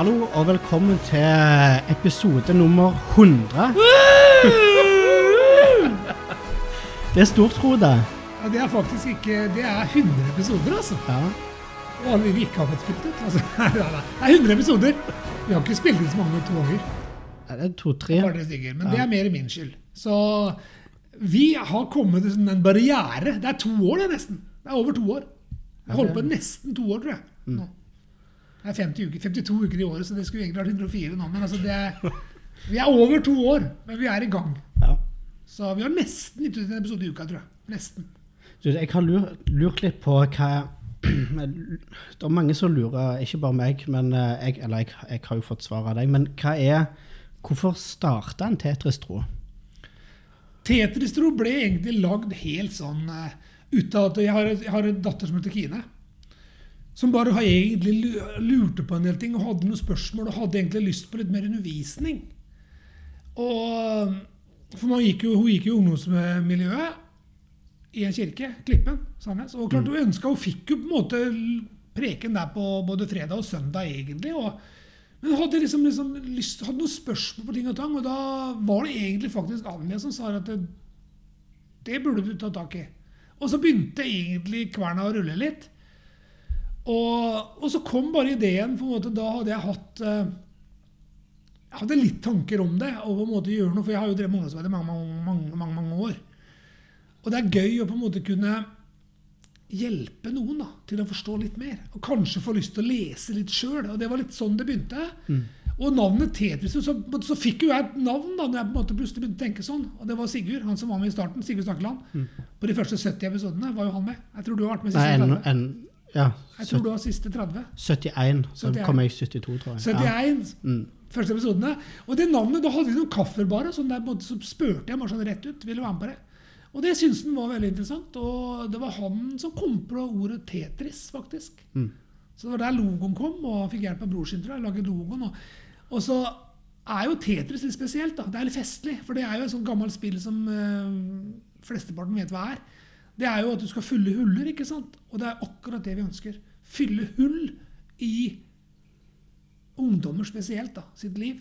Hallo og velkommen til episode nummer 100. Det er stort, Frode. Ja, det er faktisk ikke Det er 100 episoder, altså. Ja. Og alle vi ikke har fått spilt ut. Altså. Det er 100 episoder. Vi har ikke spilt ut så mange to ganger. Det er to-tre. Men det er mer min skyld. Så vi har kommet til en barriere. Det er to år, det, nesten. Det er over to år. Jeg holdt på nesten to år, tror jeg. Nå. Det er 50 uker, 52 uker i året, så det skulle egentlig vært 104 nå. Men altså, det er, vi er over to år, men vi er i gang. Ja. Så vi har nesten gitt ut en episode i uka, tror jeg. Nesten. Du, jeg har lurt, lurt litt på hva Det er mange som lurer, ikke bare meg, men eh, jeg, eller jeg, jeg har jo fått svar av deg. Men hva er Hvorfor starta en Tetris-tro? Tetris-tro ble egentlig lagd helt sånn ut av at jeg har, jeg har en datter som heter Kine. Som bare har egentlig lurte på en del ting og hadde noen spørsmål og hadde egentlig lyst på litt mer undervisning. Og For man gikk jo, hun gikk jo i ungdomsmiljøet i en kirke, Klippen, Sandnes. Og klart hun ønska Hun fikk jo på en måte preken der på både fredag og søndag, egentlig. og men hadde liksom, liksom lyst, hadde noen spørsmål på ting og tang, og da var det egentlig faktisk Anja som sa at det, det burde du ta tak i. Og så begynte egentlig kverna å rulle litt. Og, og så kom bare ideen. på en måte, Da hadde jeg hatt eh, Jeg hadde litt tanker om det, og på en måte gjøre noe, for jeg har jo drevet med ungdomsarbeid i mange, mange, mange, mange, år. Og det er gøy å på en måte kunne hjelpe noen da, til å forstå litt mer. Og kanskje få lyst til å lese litt sjøl. Og det var litt sånn det begynte. Og navnet Tetris, så, så fikk jo jeg et navn da når jeg på en måte plutselig begynte å tenke sånn. Og det var Sigurd, han som var med i starten. Sigurd Stakkeland. På de første 70 episodene var jo han med. Jeg tror du har vært med siste Nei, en, 30. en, ja, Jeg tror du var siste 30. 71. Så 71. kom jeg i 72, tror jeg. 71. ja. Første episodene. Og det navnet, da hadde vi noen kaffer bare. Sånn der, så spurte jeg bare sånn rett ut. Ville du være med på det? Og det syntes han var veldig interessant. Og det var han som kom på ordet Tetris, faktisk. Mm. Så det var der logoen kom, og han fikk hjelp av bror sin til å lage logoen. Og, og så er jo Tetris litt spesielt. da. Det er litt festlig. For det er jo et sånt gammelt spill som øh, flesteparten vet hva er. Det er jo at du skal fylle huller, ikke sant? Og det er akkurat det vi ønsker. Fylle hull i ungdommer spesielt da, sitt liv.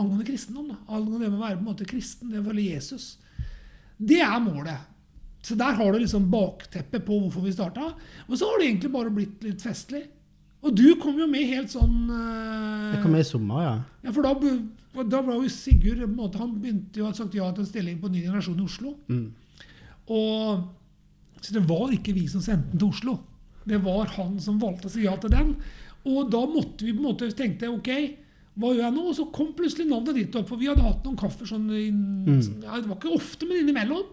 Angående kristendom. da. Angående det med å være på en måte kristen, det å følge Jesus. Det er målet. Så der har du liksom bakteppet på hvorfor vi starta. Og så har det egentlig bare blitt litt festlig. Og du kom jo med helt sånn uh, Jeg kom med i sommer, ja. ja, for da, da var jo Sigurd på en måte, Han begynte jo å ha sagt ja til en stilling på Ny generasjon i Oslo. Mm. Og Så det var ikke vi som sendte den til Oslo. Det var han som valgte å si ja til den. Og da måtte vi på en måte tenkte ok, hva gjør jeg nå? Og så kom plutselig navnet ditt opp. For vi hadde hatt noen kaffer sånn inn, ja, Det var ikke ofte, men innimellom.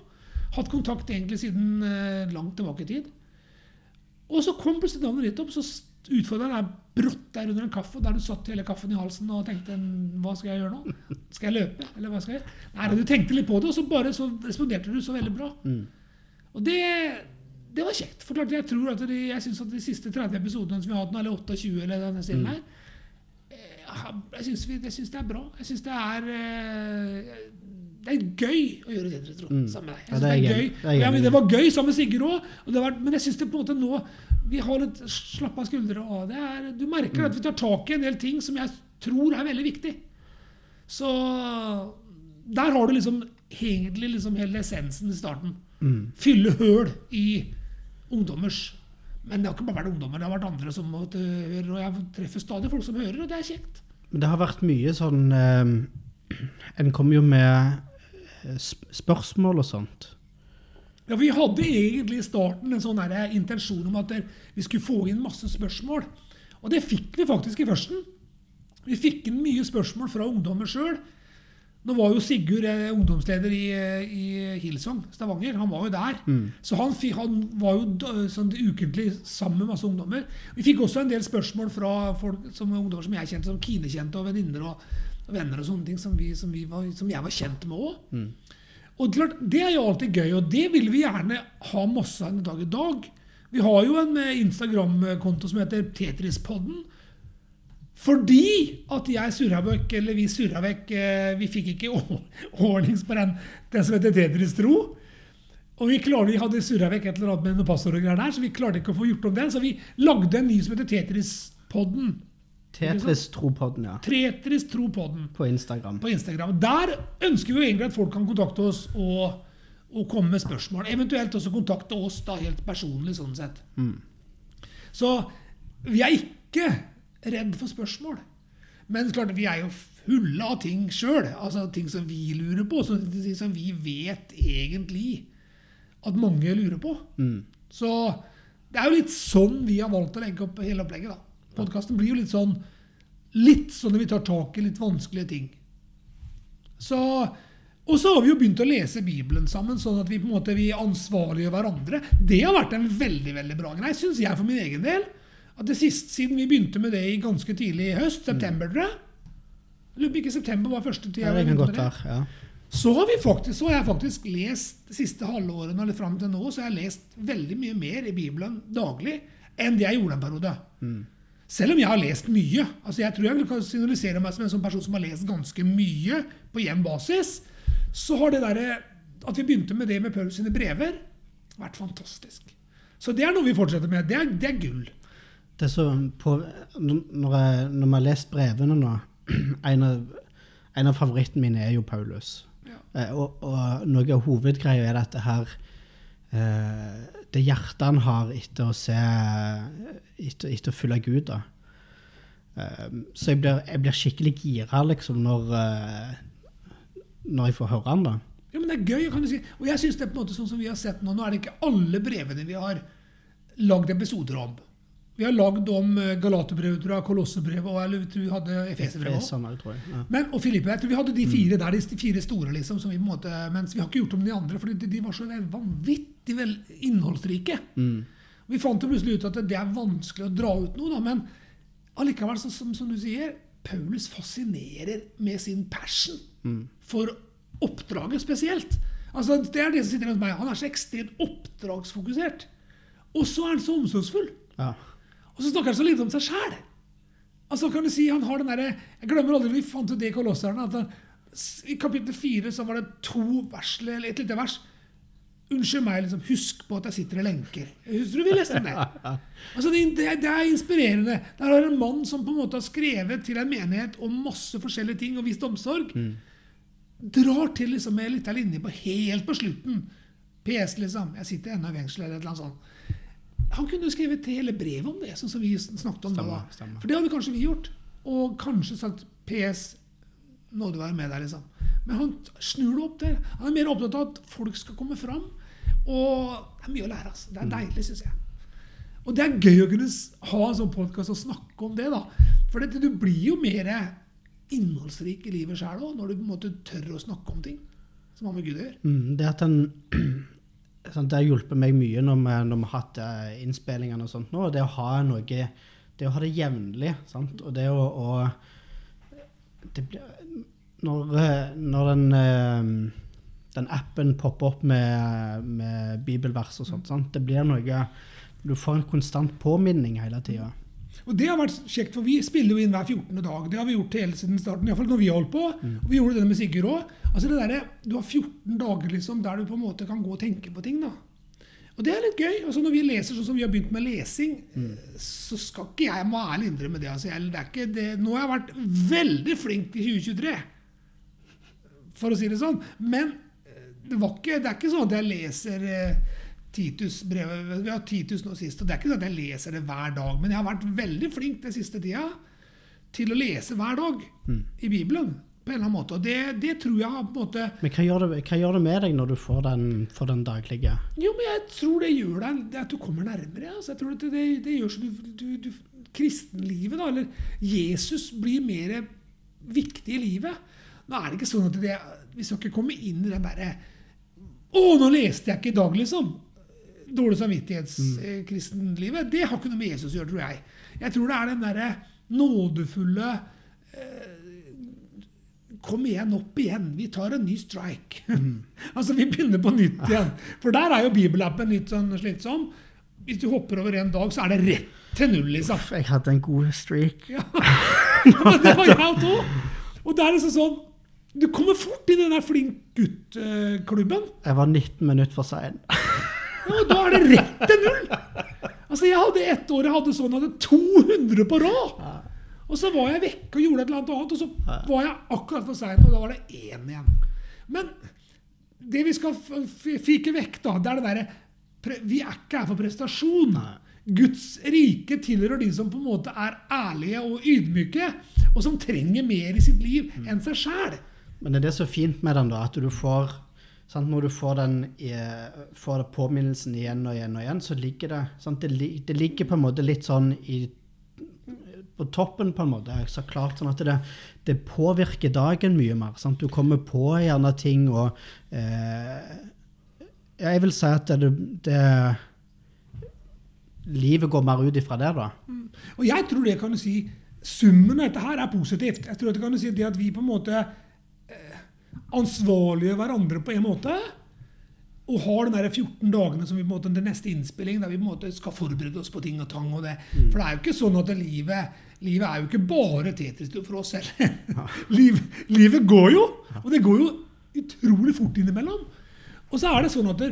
Hatt kontakt egentlig siden eh, langt tilbake i tid. Og så kom plutselig navnet ditt opp, så utfordra jeg deg brått der under en kaffe, der du satt hele kaffen i halsen og tenkte hva skal jeg gjøre nå? Skal jeg løpe? Eller hva skal jeg gjøre? Nei, Du tenkte litt på det, og så bare så responderte du så veldig bra. Og det, det var kjekt. For klart, jeg tror at de, jeg synes at de siste 30 episodene som vi har hatt nå, eller 28, eller denne stilen her, eh, jeg syns, vi, jeg syns det er bra. Jeg syns det er eh, det er gøy å gjøre Tetris, tror jeg. Sammen med deg. Ja, det det, enig- gøy. det Ja, det var gøy sammen med Sigurd òg. Men jeg syns det på en måte nå Vi har litt slappa skuldre. Og det er, du merker at vi tar tak i en del ting som jeg tror er veldig viktig. Så der har du liksom egentlig liksom hele essensen i starten. Fylle høl i ungdommers Men det har ikke bare vært ungdommer, det har vært andre som måtte høre. Og jeg treffer stadig folk som hører, og det er kjekt. Det har vært mye sånn eh, En kommer jo med eh, spørsmål og sånt. Ja, Vi hadde egentlig i starten en sånn der intensjon om at vi skulle få inn masse spørsmål. Og det fikk vi faktisk i førsten. Vi fikk inn mye spørsmål fra ungdommer sjøl. Nå var jo Sigurd eh, ungdomsleder i, eh, i Hillsong, Stavanger. Han var jo der. Så han, han var jo sånn ukentlig sammen med masse ungdommer. Vi fikk også en del spørsmål fra folk som ungdommer som jeg kjente, som Kine kjente, og venninner og, og venner og sånne ting som, vi, som, vi var, som jeg var kjent med òg. Og klart, Det er jo alltid gøy, og det vil vi gjerne ha masse av en dag i dag. Vi har jo en eh, Instagram-konto som heter Tetrispodden. Fordi at jeg surra vekk, eller vi surra vekk eh, Vi fikk ikke ordnings på den, den som heter Tetris Tro. Og vi, klarte, vi hadde surra vekk et eller annet med noen passord og greier der, så vi klarte ikke å få gjort om den. Så vi lagde en ny som heter Tetris-podden. Tetris Tropodden, ja. Tetris Tropodden. På Instagram. på Instagram. Der ønsker vi jo egentlig at folk kan kontakte oss og, og komme med spørsmål. Eventuelt også kontakte oss da helt personlig, sånn sett. Så vi er ikke redd for spørsmål. Men klart, vi er jo fulle av ting sjøl. Altså ting som vi lurer på, så ting som vi vet egentlig at mange lurer på. Så det er jo litt sånn vi har valgt å legge opp hele opplegget. da. Podkasten blir jo litt sånn litt sånn når vi tar tak i litt vanskelige ting. Så, og så har vi jo begynt å lese Bibelen sammen, sånn at vi på en måte vi ansvarliggjør hverandre. Det har vært en veldig veldig bra greie, syns jeg for min egen del. At det siste, Siden vi begynte med det i ganske tidlig i høst, september, tror jeg lurer på ikke september var første tid Ja, det. ja. Så har, vi faktisk, så har jeg faktisk lest de siste halvårene eller fram til nå, så har jeg lest veldig mye mer i Bibelen daglig enn det jeg gjorde en periode. Selv om jeg har lest mye. altså Jeg tror jeg vil signalisere meg som en sånn person som har lest ganske mye på jevn basis. Så har det der, at vi begynte med det med Paulus sine brever, vært fantastisk. Så det er noe vi fortsetter med. Det er, det er gull. Det som på, når, jeg, når vi har lest brevene nå En av, en av favorittene mine er jo Paulus. Ja. Eh, og, og noe av hovedgreia er dette her eh, Det hjertet han har etter å se Etter, etter å følge Gud. da. Eh, så jeg blir, jeg blir skikkelig gira liksom, når, når jeg får høre han. da. Ja, men det er gøy, kan du si. Og jeg synes det er på en måte sånn som vi har sett nå. Nå er det ikke alle brevene vi har lagd episoder om. Vi har lagd om eh, Galaterbrevet, Kolossebrevet og eller, tror vi hadde Efeserbrevet òg. Ja. Men, og Filippe, jeg tror vi hadde de fire der, de fire store, liksom, som vi måte, mens vi har ikke gjort om de andre, for de, de var så vanvittig vel innholdsrike. Mm. Vi fant jo plutselig ut at det er vanskelig å dra ut noe, da, men allikevel, så, som, som du sier, Paulus fascinerer med sin passion for oppdraget spesielt. Altså, Det er det som sitter hos meg. Han er så ekstremt oppdragsfokusert. Og så er han så omsorgsfull. Ja. Og så snakker han så lite om seg sjæl. Altså, kan du si, han har den derre Jeg glemmer aldri vi fant ut det i Kolosserne. at han, I kapittel fire var det to vers, eller et lite vers. Unnskyld meg, liksom, husk på at jeg sitter i lenker. Husker du vi leste om det? Altså, det, det, det er inspirerende. Der har en mann som på en måte har skrevet til en menighet om masse forskjellige ting og vist omsorg. Drar til liksom med en liten linje på helt på slutten. PS, liksom. Jeg sitter ennå i fengsel, eller et eller annet sånt. Han kunne jo skrevet hele brevet om det, sånn som vi snakket om nå. Stemmer, da. stemmer. For det hadde kanskje vi gjort. Og kanskje sagt PS, nåde være med deg, liksom. Men han snur det opp der. Han er mer opptatt av at folk skal komme fram. Og det er mye å lære. Altså. Det er deilig, syns jeg. Og det er gøy å kunne ha en sånn podkast og snakke om det. da. For dette, du blir jo mer innholdsrik i livet sjøl òg, når du på en måte tør å snakke om ting som har med Gud å gjøre. Mm, det at han Det har hjulpet meg mye når vi, når vi har hatt eh, innspillingene og sånt nå. Det å ha noe Det å ha det jevnlig. Og det å, å det blir, når, eh, når den, eh, den appen popper opp med, med bibelvers og sånt, sant? det blir noe Du får en konstant påminning hele tida. Og det har vært kjekt, for vi spiller jo inn hver 14. dag. Det har vi gjort hele siden starten, iallfall når vi har holdt på. Og vi gjorde det med Sigurd òg. Altså det der, du har 14 dager liksom, der du på en måte kan gå og tenke på ting. da. Og det er litt gøy. altså Når vi leser sånn som vi har begynt med lesing, så skal ikke jeg må ærlig innrømme det. altså jeg, det er ikke det. Nå har jeg vært veldig flink i 2023, for å si det sånn. Men eh, det, var ikke, det er ikke sånn at jeg leser eh, Titus-brevet Vi har Titus nå sist, og det er ikke sånn at jeg leser det hver dag. Men jeg har vært veldig flink den siste tida til å lese hver dag i Bibelen. på en eller annen måte. Og det, det tror jeg har på en måte Men hva gjør, det, hva gjør det med deg når du får den, får den daglige? Jo, men jeg tror det gjør deg det at du kommer nærmere. Altså, jeg tror at det, det gjør så du, du, du Kristenlivet, da, eller Jesus, blir mer viktig i livet. Nå er det ikke sånn at det, vi skal ikke komme inn i den derre Å, nå leste jeg ikke i dag, liksom! Dårlig samvittighetskristenlivet. Det har ikke noe med Jesus å gjøre, tror jeg. Jeg tror det er den derre nådefulle Kom igjen, opp igjen. Vi tar en ny strike. altså, vi begynner på nytt igjen. For der er jo bibelappen litt sånn slitsom. Hvis du hopper over en dag, så er det rett til null, liksom. Jeg hadde en god streak. Ja. Men det var jeg òg. Og det er liksom sånn Du kommer fort inn i den der flink gutt-klubben. Jeg var 19 minutter for sein. Og da er det rett til null! Altså, Jeg hadde ett år jeg hadde sånn, jeg hadde 200 på rad. Og så var jeg vekke og gjorde et eller annet og så var jeg akkurat for sein, og da var det én igjen. Men det vi skal fike vekk, da, det er det derre Vi er ikke her for prestasjon. Guds rike tilhører de som på en måte er ærlige og ydmyke, og som trenger mer i sitt liv enn seg sjæl. Men det er det som er fint med den, da, at du får sant, Når du får den i- får påminnelsen igjen og igjen og igjen, så ligger det det, det ligger på en måte litt sånn i på toppen, på en måte. Så klart sånn at det, det påvirker dagen mye mer. Sant? Du kommer på gjerne ting og eh, Jeg vil si at det, det Livet går mer ut ifra det, da. Og jeg tror det kan du si Summen av dette her er positivt. Jeg tror det kan du si det at vi på en måte eh, ansvarliggjør hverandre på en måte. Og har den der 14 dagene som vi på en måte, den neste innspilling, der vi på en måte skal forberede oss på ting og tang. og det. For det er jo ikke sånn at livet, livet er jo ikke bare Tetris for oss selv. Liv, livet går jo, og det går jo utrolig fort innimellom. Og så er det sånn at det,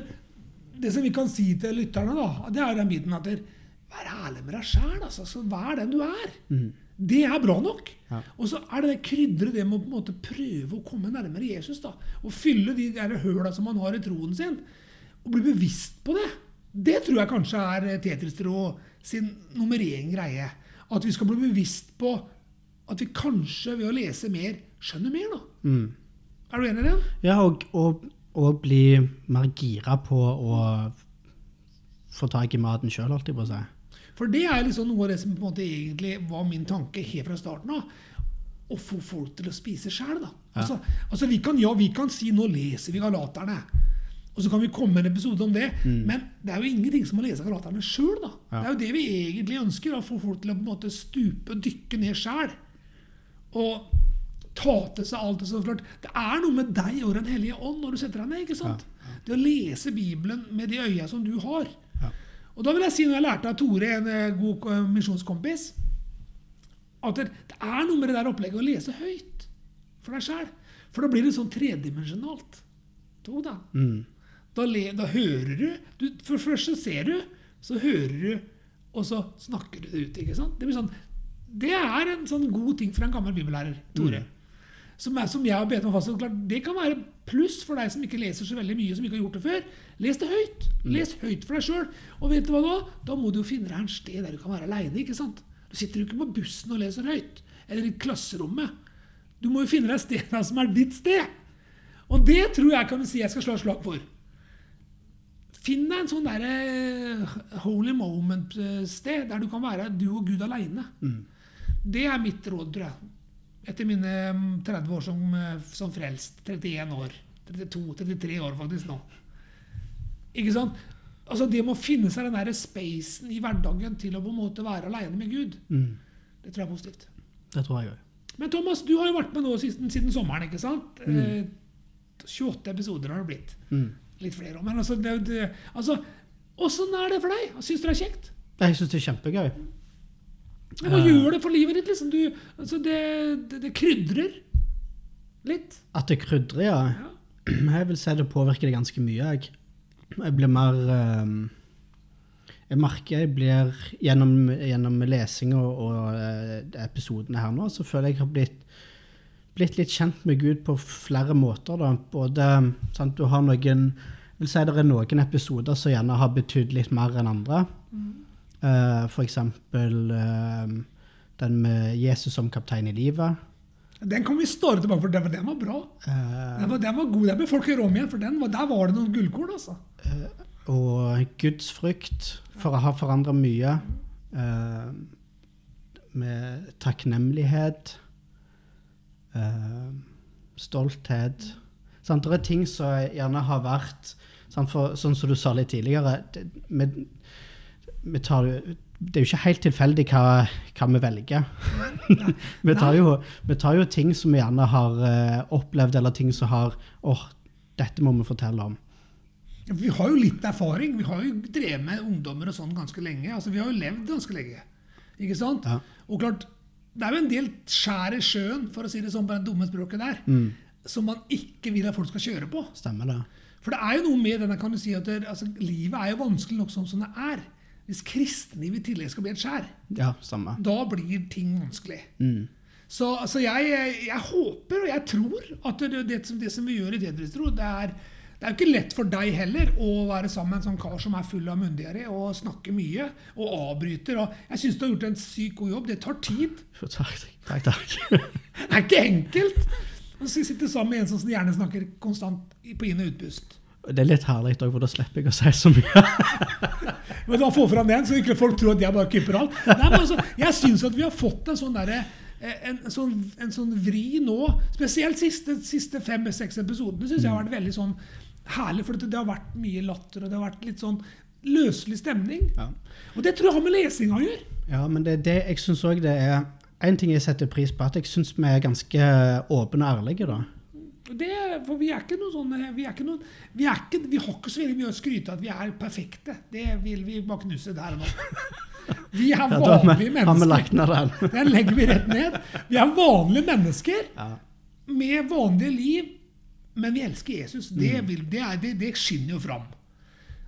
det som vi kan si til lytterne, da, det er den biten at det, Vær ærlig med deg sjæl. Altså, vær den du er. Det er bra nok. Ja. Og så er det det krydderet det med å på en måte prøve å komme nærmere Jesus. da, Og fylle de der høla som man har i troen sin. Og bli bevisst på det. Det tror jeg kanskje er Tetris-tråd sin nummer én greie. At vi skal bli bevisst på at vi kanskje ved å lese mer skjønner mer. da. Mm. Er du enig i det? Ja, og, og, og bli mer gira på å få tak i maten sjøl, holdt jeg på å si. For det er liksom noe av det som på en måte egentlig var min tanke helt fra starten av. Å få folk til å spise sjæl. Ja. Altså, altså vi kan, ja, vi kan si 'nå leser vi Galaterne'. Og så kan vi komme med en episode om det. Men det er jo ingenting som å lese Galaterne sjøl. Ja. Det er jo det vi egentlig ønsker. Å få folk til å på en måte stupe dykke ned sjæl. Og ta til seg alt det som klart. Det er noe med deg og Den hellige ånd når du setter deg ned. ikke sant? Det å lese Bibelen med de øya som du har. Og da vil jeg si, når jeg lærte av Tore, en eh, god eh, misjonskompis, at det, er noe med det der opplegget å lese høyt for deg sjæl. For da blir det sånn tredimensjonalt. To, da. Mm. Da, le, da hører du, du For først så ser du, så hører du, og så snakker du det ut. ikke sant? Det, blir sånn, det er en sånn god ting for en gammel bibellærer, Tore. Som, er, som jeg har bedt meg fast. Det kan være pluss for deg som ikke leser så veldig mye, som ikke har gjort det før. Les det høyt. Les høyt for deg sjøl. Og vet du hva da? Da må du jo finne deg en sted der du kan være aleine. Du sitter jo ikke på bussen og leser høyt. Eller i klasserommet. Du må jo finne deg steder som er ditt sted. Og det tror jeg kan du si jeg skal slå et slag for. Finn deg en sånn der, eh, holy moment-sted der du kan være du og Gud aleine. Det er mitt råd, tror jeg. Etter mine mm, 30 år som, eh, som frelst. 31 år. 32-33 år faktisk nå. Ikke sant? Altså Det med å finne seg den der spacen i hverdagen til å på en måte være aleine med Gud, Mm. det tror jeg er positivt. Det tror jeg òg. Men Thomas, du har jo vært med nå siden, siden sommeren, ikke sant? Eh, 28 episoder har det blitt. Mm. Litt flere òg. Men altså, det, det, altså Åssen er det for deg? Syns du det er kjekt? Jeg syns det er kjempegøy. Hva Eh. gjør det for livet ditt? liksom? Du, altså, det, det, det krydrer litt. At det krydrer, ja. Ja. Jeg vil si det påvirker det ganske mye. Jeg, jeg blir mer ehm, Jeg merker jeg blir gjennom, gjennom lesing og, og eh, episodene her nå, så føler jeg jeg har blitt, blitt litt kjent med Gud på flere måter. Da. Både sant, du har noen vil si Det er noen episoder som gjerne har betydd litt mer enn andre. Eh, for eksempel eh, den med Jesus som kaptein i livet. Den kan vi starte tilbake for den, den var bra. Eh, Den var, den var god. Den bør folk høre om igjen, for den, var- der var det noen gullkorn. altså. Og gudsfrykt for å ha forandra mye. med takknemlighet. stolthet. Sant? Det er ting som gjerne har vært? For, Sånn som du sa litt tidligere det, vi, vi tar, jo- det er jo ikke helt tilfeldig hva, hva vi velger. vi, tar jo, vi tar jo ting som vi gjerne har uh, opplevd, eller ting som har åh, dette må vi fortelle om. Vi har jo litt erfaring. Vi har jo drevet med ungdommer og sånn ganske lenge. altså Vi har jo levd ganske lenge. Ikke sant? Ja. Og klart, Det er jo en del skjær i sjøen, for å si det sånn på det dumme språket der, Mm. som man ikke vil at folk skal kjøre på. Stemmer det. For det er jo noe med denne, kan du si, at det, altså, livet er jo vanskelig nok sånn som det er. Hvis kristenliv i tillegg skal bli et skjær, Ja, da blir ting vanskelig. Mm. Så, så jeg, jeg håper og jeg tror at det, det, som, det som vi gjør i Tetristro, det er det er jo ikke lett for deg heller å være sammen med en sånn kar som er full av myndigere og snakker mye og avbryter. og Jeg syns du har gjort en sykt god jobb. Det tar tid. Takk, takk. takk. Det er ikke enkelt. å sitte sammen med en som gjerne snakker konstant på inn- og utpust. Det er litt herlig òg, for da slipper jeg å si så mye. Men da få fram den, så ikke folk tror at jeg bare kupper alt. Nei, men altså, jeg syns at vi har fått en sånn derre en, en, sånn, en sånn vri nå, spesielt siste, siste fem-seks episodene, syns jeg har vært veldig sånn herlig. For det har vært mye latter, og det har vært litt sånn løselig stemning. Ja. Og det tror jeg har med lesinga å gjøre. Ja, men det, det jeg syns òg det er En ting jeg setter pris på, at jeg syns vi er ganske åpne og ærlige, da. Det, for vi er ikke noe sånne vi, er vi, har ikke så veldig mye å skryte av at vi er perfekte. Det vil vi bare knuse der og nå. Vi er vanlige mennesker. den. Legger vi rett ned. Vi er vanlige mennesker med vanlige liv, men vi elsker Jesus. Det, Mm. vil, det, er, det, det skinner jo fram.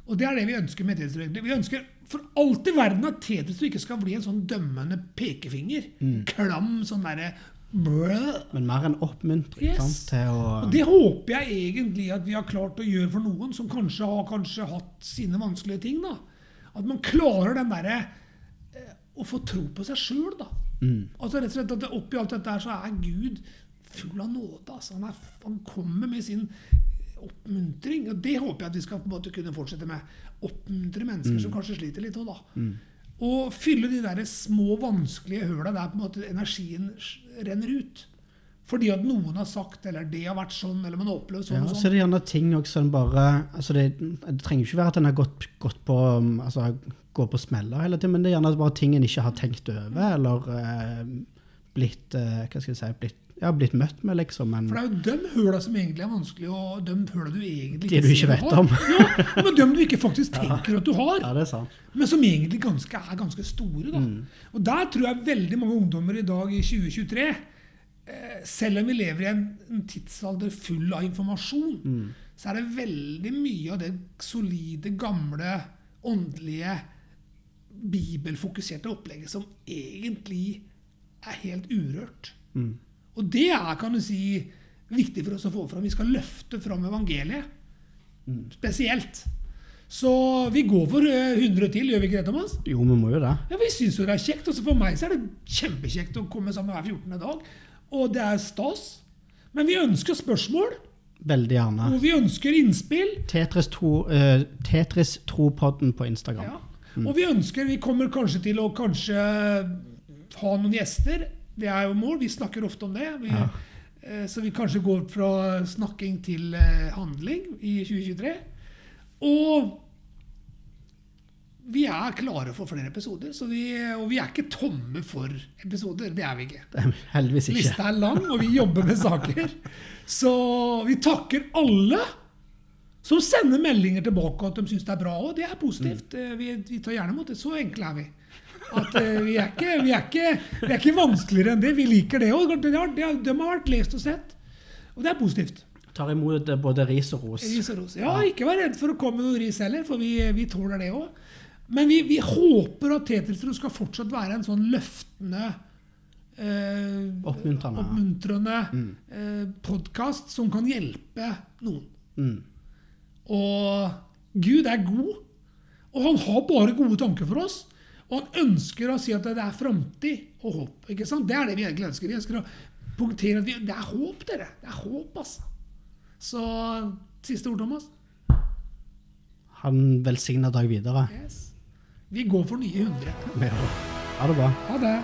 Og det er det vi ønsker med Tetris. Vi ønsker for alt i verden at Tetris ikke skal bli en sånn dømmende pekefinger. Mm. Klam sånn derre. Men mer en oppmuntring Yes. sant, til å Og det håper jeg egentlig at vi har klart å gjøre for noen som kanskje har kanskje hatt sine vanskelige ting. da. At man klarer den derre eh, å få tro på seg sjøl, da. Mm. Altså rett og slett at Oppi alt dette her så er Gud full av nåde. Altså. Han, er, han kommer med sin oppmuntring. Og det håper jeg at vi skal på en måte kunne fortsette med. Oppmuntre mennesker som kanskje sliter litt òg, da. Og fylle de der små, vanskelige høla der på en måte energien renner ut. Fordi at noen har sagt, eller det har vært sånn, eller man har opplevd sånn Ja, og så sånn. er det gjerne ting også som bare altså det, det trenger ikke være at en har gått, gått på um, altså går på smeller hele tiden, men det er gjerne bare ting en ikke har tenkt over, eller eh, blitt eh, hva skal jeg si, blitt, ja, blitt møtt med, liksom. En, For det er jo de høla som egentlig er vanskelig, og de høla du egentlig De du ikke vet har. om. ja, men de du ikke faktisk tenker at du har. ja, det er sant. Men som egentlig ganske, er ganske store. Da. Og der tror jeg veldig mange ungdommer i dag i 2023, eh, selv om vi lever i en, en tidsalder full av informasjon, så er det veldig mye av det solide, gamle, åndelige, bibelfokuserte opplegget som egentlig er helt urørt. Mm. Og det er kan du si, viktig for oss å få fram. Vi skal løfte fram evangeliet. Spesielt. Så vi går for eh, 100 til, gjør vi ikke det, Thomas? Jo, vi må jo det. Ja, Vi syns jo det er kjekt. Og for meg så er det kjempekjekt å komme sammen hver 14. dag. Og det er stas. Men vi ønsker spørsmål, Veldig gjerne. og vi ønsker innspill. Tetris, to, uh, Tetris Tro-podden på Instagram. Ja. Og vi ønsker Vi kommer kanskje til å kanskje ha noen gjester. Det er jo mål. Vi snakker ofte om det. Vi, Ja. eh, Så vi kanskje går fra snakking til eh, handling i 2023. Og vi er klare for flere episoder. Så vi, og vi er ikke tomme for episoder. Det er vi ikke. Er heldigvis ikke. Lista er lang, og vi jobber med saker. Så vi takker alle som sender meldinger tilbake at de syns det er bra. Og det er positivt. Mm. Vi, vi tar gjerne imot det. Så enkle er vi. At uh, vi, er ikke, vi, er ikke, vi er ikke vanskeligere enn det. Vi liker det òg. De, har- vært lest og sett. Og det er positivt. Tar imot eh, både ris og ros. Ris og ros. Ja, ikke vær redd for å komme med noe ris heller, for vi, vi tåler det òg. Men vi, vi håper at Tetrisro skal fortsatt være en sånn løftende eh, Oppmuntrende. oppmuntrende eh, podkast som kan hjelpe noen. Mm. Og Gud er god, og han har bare gode tanker for oss. Og han ønsker å si at det er framtid og håp. ikke sant? Det er det vi egentlig ønsker. Vi ønsker å punktere at vi, det er håp, dere. Det er håp, altså. Så siste ord, Thomas? Ha en velsigna dag videre. Yes. Vi går for nye 100. Ja. Ha det bra. Ha det.